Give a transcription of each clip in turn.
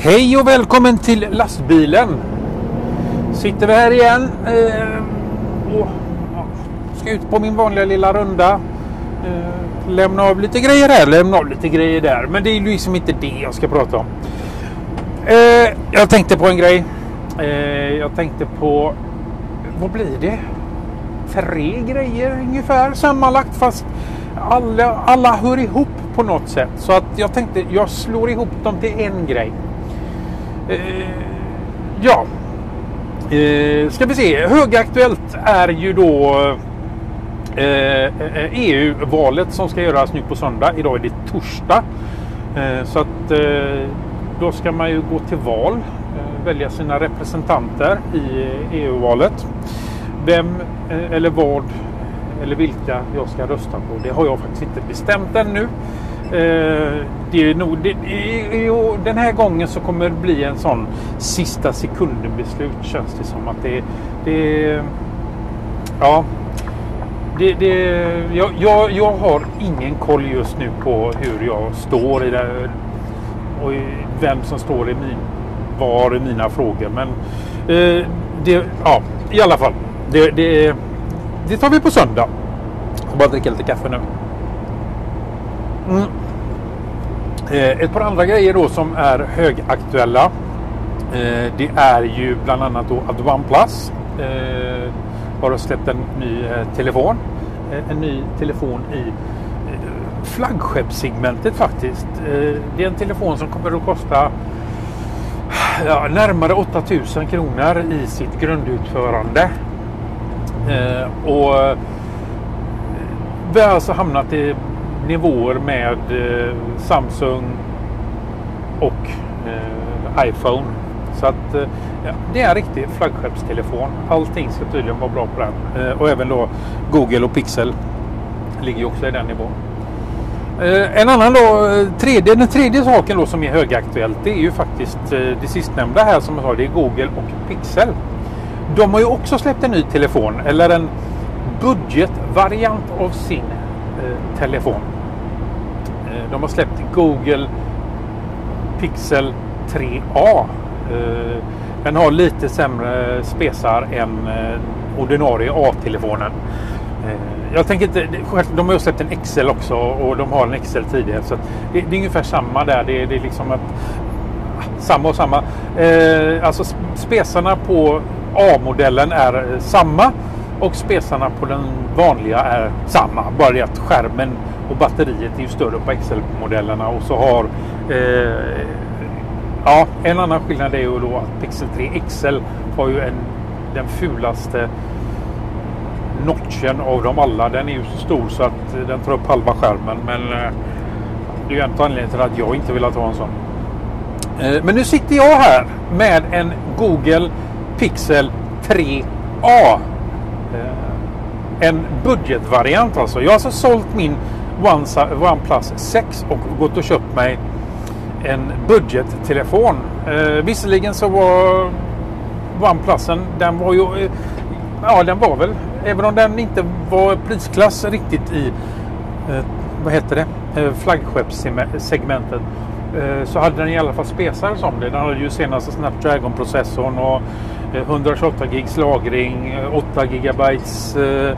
Hej och välkommen till lastbilen. Sitter vi här igen eh, och ska ut på min vanliga lilla runda. Eh, lämna av lite grejer här, lämna av lite grejer där. Men det är liksom inte det jag ska prata om. Eh, jag tänkte på en grej. Eh, jag tänkte på, vad blir det? Tre grejer ungefär sammanlagt fast alla, alla hör ihop på något sätt. Så att jag tänkte jag slår ihop dem till en grej. Eh, ja, eh, ska vi se. Högaktuellt är ju då eh, eh e EU-valet som ska göras nu på söndag. Idag är det torsdag. Eh, så att eh, då ska man ju gå till val. Eh, välja sina representanter i eh, e EU-valet. Vem eh, eller vad eller vilka jag ska rösta på. Det har jag faktiskt inte bestämt ännu. Eh, det är nog, det, det, den här gången så kommer det bli en sån sista sekunden beslut känns det som att det, det ja det, det, jag, jag, jag har ingen koll just nu på hur jag står i det och vem som står i min, var i mina frågor. Men eh, det, ja, i alla fall. Det, det, det tar vi på söndag. Jag ska bara dricka lite kaffe nu. Mm. Eh, ett par andra grejer då som är högaktuella. Eh, det är ju bland annat då att OnePlus eh, har släppt en ny eh, telefon. Eh, en ny telefon i eh, flaggskeppssegmentet faktiskt. Eh, det är en telefon som kommer att kosta ja, närmare 8000 kronor i sitt grundutförande. Eh, och eh, vi har alltså hamnat i nivåer med eh, Samsung och eh, iPhone. Så att eh, det är en riktig flaggskeppstelefon. Allting ska tydligen vara bra på den. Eh, och även då Google och Pixel ligger också i den nivån. Eh, en annan då, eh, tredje, den tredje saken då som är högaktuellt det är ju faktiskt eh, det sistnämnda här som jag sa, det är Google och Pixel. De har ju också släppt en ny telefon eller en budgetvariant av sin eh, telefon. De har släppt Google Pixel 3A. Eh, den har lite sämre spesar än eh, ordinarie A-telefonen. Eh, jag tänker inte, de har ju släppt en XL också och de har en XL tidigare. Så det, det är ungefär samma där. Det, det är liksom att, samma och samma. alltså spesarna på A-modellen är samma och spesarna på den vanliga är samma. Bara det att skärmen och batteriet är ju större på XL-modellerna och så har eh, Ja, en annan skillnad är ju då att Pixel 3 XL har ju en, den fulaste notchen av dem alla. Den är ju så stor så att den tar upp halva skärmen. Men eh, det är ju en anledning till att jag inte vill ha en sån. Eh, men nu sitter jag här med en Google Pixel 3A. Eh, en budgetvariant alltså. Jag har alltså sålt min OnePlus 6 och gått och köpt mig en budgettelefon. Eh, visserligen så var OnePlusen, den var ju, eh, ja den var väl, även om den inte var prisklass riktigt i, eh, vad heter det, eh, flaggskeppssegmentet. Eh, så hade den i alla fall spesar som det. Den hade ju senaste Snapdragon-processorn och eh, 128 gigs lagring, eh, 8 gigabytes eh,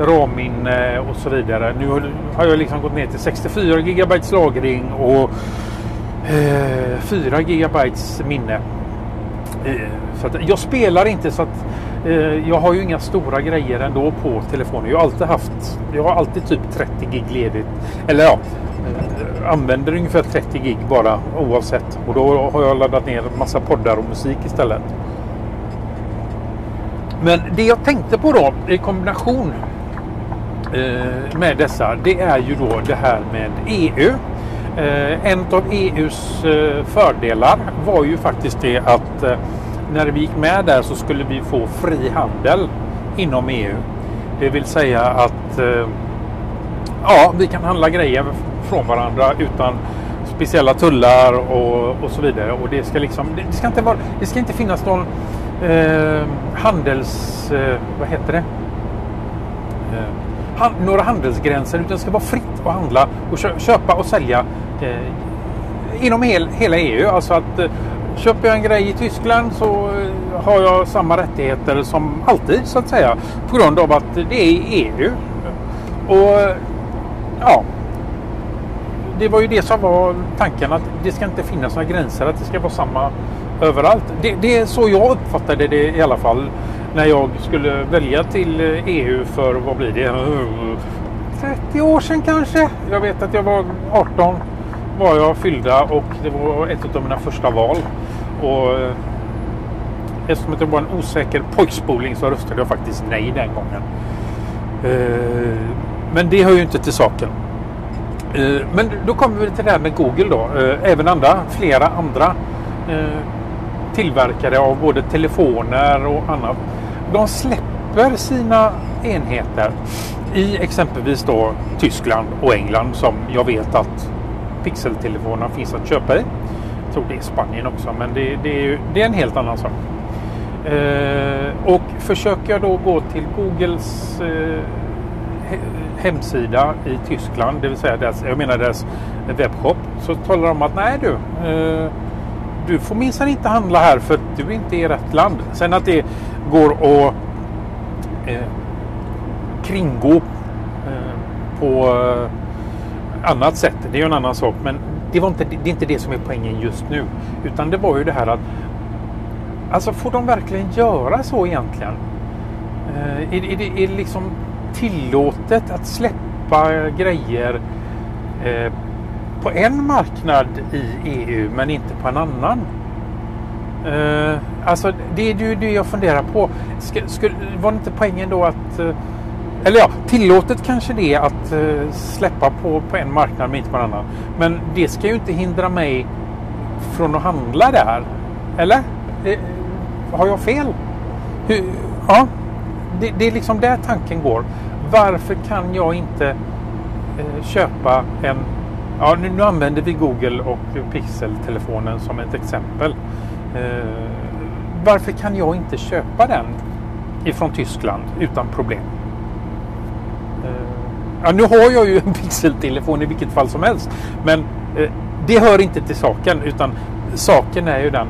RAM-minne eh, och så vidare. Nu har jag liksom gått ner till 64 GB lagring och eh, 4 GB minne. Eh, så att jag spelar inte så att eh, jag har ju inga stora grejer ändå på telefonen. Jag har alltid haft, jag har alltid typ 30 gig ledigt. Eller ja, eh, använder ungefär 30 gig bara oavsett. Och då har jag laddat ner massa poddar och musik istället. Men det jag tänkte på då i kombination Eh, med dessa det är ju då det här med EU. Eh, en av EUs eh, fördelar var ju faktiskt det att när vi gick med där så skulle vi få fri handel inom EU. Det vill säga att ja, vi kan handla grejer från varandra utan speciella tullar och, och så vidare. Och det ska liksom, det ska inte, vara, det ska inte finnas någon eh, handels... Eh, vad heter det? Eh, han, några handelsgränser utan det ska vara fritt att handla och köpa och sälja eh, inom hel, hela EU. Alltså att eh, köper jag en grej i Tyskland så eh, har jag samma rättigheter som alltid så att säga. På grund av att det är EU. Och eh, ja, det var ju det som var tanken att det ska inte finnas några gränser, att det ska vara samma överallt. Det, det är så jag uppfattade det i alla fall när jag skulle välja till EU för, vad blir det, 30 år sedan kanske. Jag vet att jag var 18 var jag fyllda och det var ett av mina första val. Och eh, eftersom det var en osäker pojkspoling så röstade jag faktiskt nej den gången. Eh, men det hör ju inte till saken. Eh, men då kommer vi till det här med Google då. Även andra, flera andra tillverkare av både telefoner och annat. De släpper sina enheter i exempelvis då Tyskland och England som jag vet att pixeltelefonerna finns att köpa i. Jag tror det är Spanien också men det, det, är, det är en helt annan sak. Eh, och försöker jag då gå till Googles eh, hemsida i Tyskland, det vill säga deras, jag menar deras webbshop, så talar de om att nej du, eh, du får minsann inte handla här för att du är inte i rätt land. Sen att det går att eh, kringgå eh, på eh, annat sätt. Det är ju en annan sak. Men det, var inte, det är inte det som är poängen just nu. Utan det var ju det här att Alltså får de verkligen göra så egentligen? Eh, är, är, det, är det liksom tillåtet att släppa grejer eh, på en marknad i EU men inte på en annan? Uh, alltså det är ju det jag funderar på. Sk skulle, var det inte poängen då att uh, eller ja, tillåtet kanske det är att uh, släppa på, på en marknad men inte på en annan. Men det ska ju inte hindra mig från att handla där. Eller? Uh, har jag fel? Hur, ja, det, det, är liksom där tanken går. Varför kan jag inte uh, köpa en... Ja, nu, nu, använder vi Google och Pixel-telefonen som ett exempel. Eh, varför kan jag inte köpa den ifrån Tyskland utan problem? Eh, ja, nu har jag ju en pixeltelefon i vilket fall som helst. Men eh, det hör inte till saken utan saken är ju den.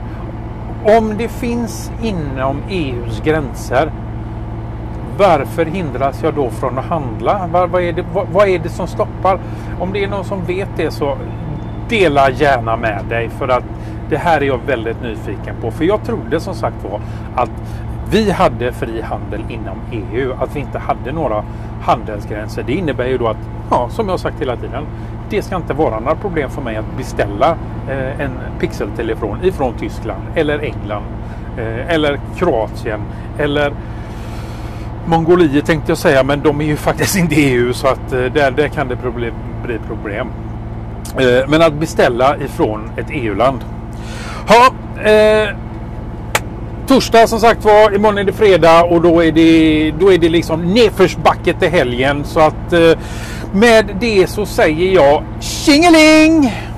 Om det finns inom EUs gränser varför hindras jag då från att handla? Vad, vad, är det, vad, vad, är det som stoppar? Om det är någon som vet det så dela gärna med dig för att det här är jag väldigt nyfiken på. För jag trodde som sagt var att vi hade fri handel inom EU, att vi inte hade några handelsgränser. Det innebär ju då att, ja, som jag sagt hela tiden, det ska inte vara några problem för mig att beställa eh, en pixeltelefon ifrån Tyskland eller England eh, eller Kroatien eller Mongoliet tänkte jag säga, men de är ju faktiskt inte EU så att eh, där, där kan det problem, bli problem. Eh, men att beställa ifrån ett EU-land. Ja, eh, torsdag som sagt var, imorgon är det fredag och då är det, då är det liksom nedförsbacke till helgen. Så att eh, med det så säger jag tjingeling!